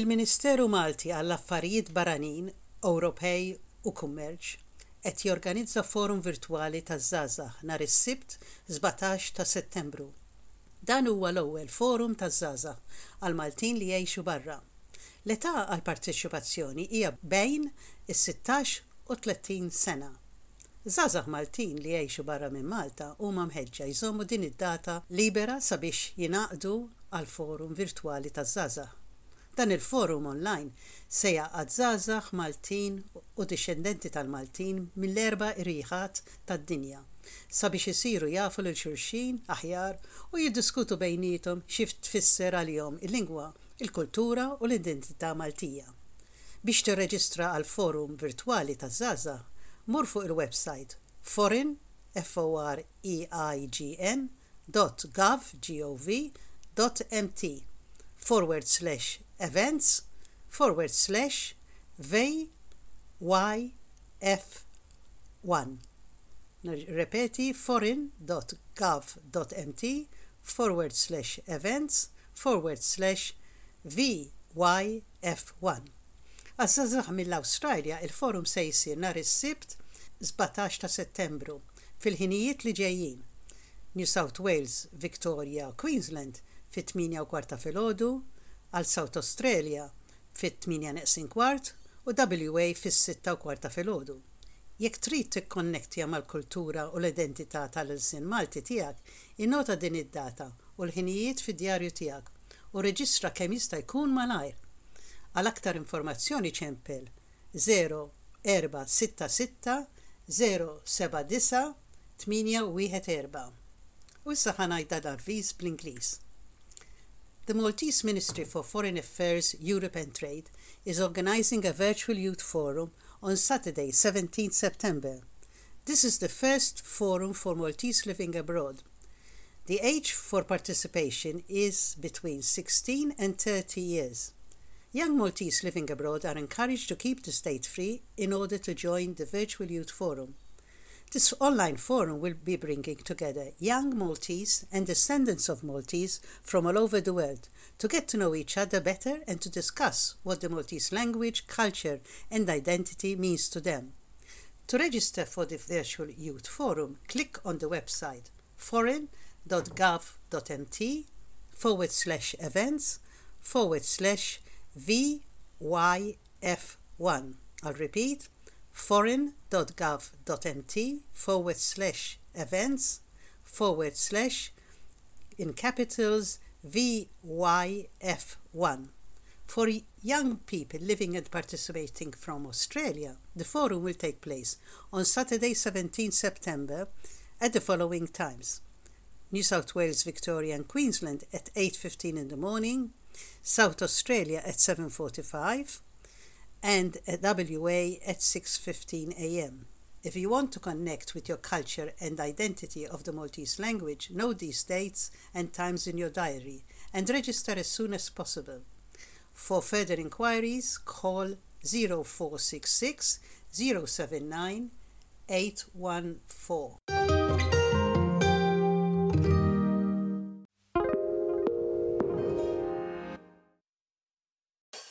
Il-Ministeru Malti għall-Affarijiet Barranin, Ewropej u Kummerċ qed jorganizza forum virtwali taż-żgħażagħ nhar is-Sibt 17 ta' Settembru. Dan huwa l-ewwel forum taż-żgħażagħ għal Maltin li jgħixu barra. L-età għal parteċipazzjoni hija bejn is-16 u 30 sena. Zazax Maltin li jgħixu barra minn Malta huma mħeġġa jżommu din id-data libera sabiex jinaqdu għal forum virtwali taż-żazax. Dan il-forum online se jaqgħad żgħażagħ Maltin u dixxendenti tal-Maltin mill-erba irriħat tad-dinja sabiex isiru jafu lil xulxin aħjar u jiddiskutu bejnietom xi tfisser għalihom il-lingwa, il-kultura u l-identità Maltija. Biex tirreġistra għal forum virtwali taż-Zaza, mur fuq il-website foreign f o r e i g dot forward slash events forward slash VYF1. Repeti foreign.gov.mt forward slash events forward slash VYF1. Għazzazax mill-Australia il-forum se jisir nar is-sibt 17 ta' settembru fil-ħinijiet li ġejjin. New South Wales, Victoria, Queensland fit-8 kwarta fil-ħodu, għal South Australia fit-8 neqsin kwart u WA fis-6 kwarta fil-ħodu. Jekk trid tikkonnektja mal-kultura u l-identità tal-ilsin Malti tiegħek, innota din id-data u l-ħinijiet fid-djarju tiegħek u reġistra kemm jista' jkun malajr Għal aktar informazzjoni ċempel 0466 079 814. U issa ħanajda dar-viż bl-Ingliż. The Maltese Ministry for Foreign Affairs, Europe and Trade is organizing a virtual youth forum on Saturday, 17 September. This is the first forum for Maltese living abroad. The age for participation is between 16 and 30 years. Young Maltese living abroad are encouraged to keep the state free in order to join the Virtual Youth Forum. This online forum will be bringing together young Maltese and descendants of Maltese from all over the world to get to know each other better and to discuss what the Maltese language, culture, and identity means to them. To register for the Virtual Youth Forum, click on the website foreign.gov.mt forward slash events forward slash VYF1. I'll repeat foreign.gov.mt forward slash events forward slash in capitals VYF1. For young people living and participating from Australia, the forum will take place on Saturday, 17 September at the following times. New South Wales, Victoria and Queensland at 8.15 in the morning, South Australia at 7.45 and at WA at 6.15 a.m. If you want to connect with your culture and identity of the Maltese language, know these dates and times in your diary and register as soon as possible. For further inquiries, call 0466 079 814.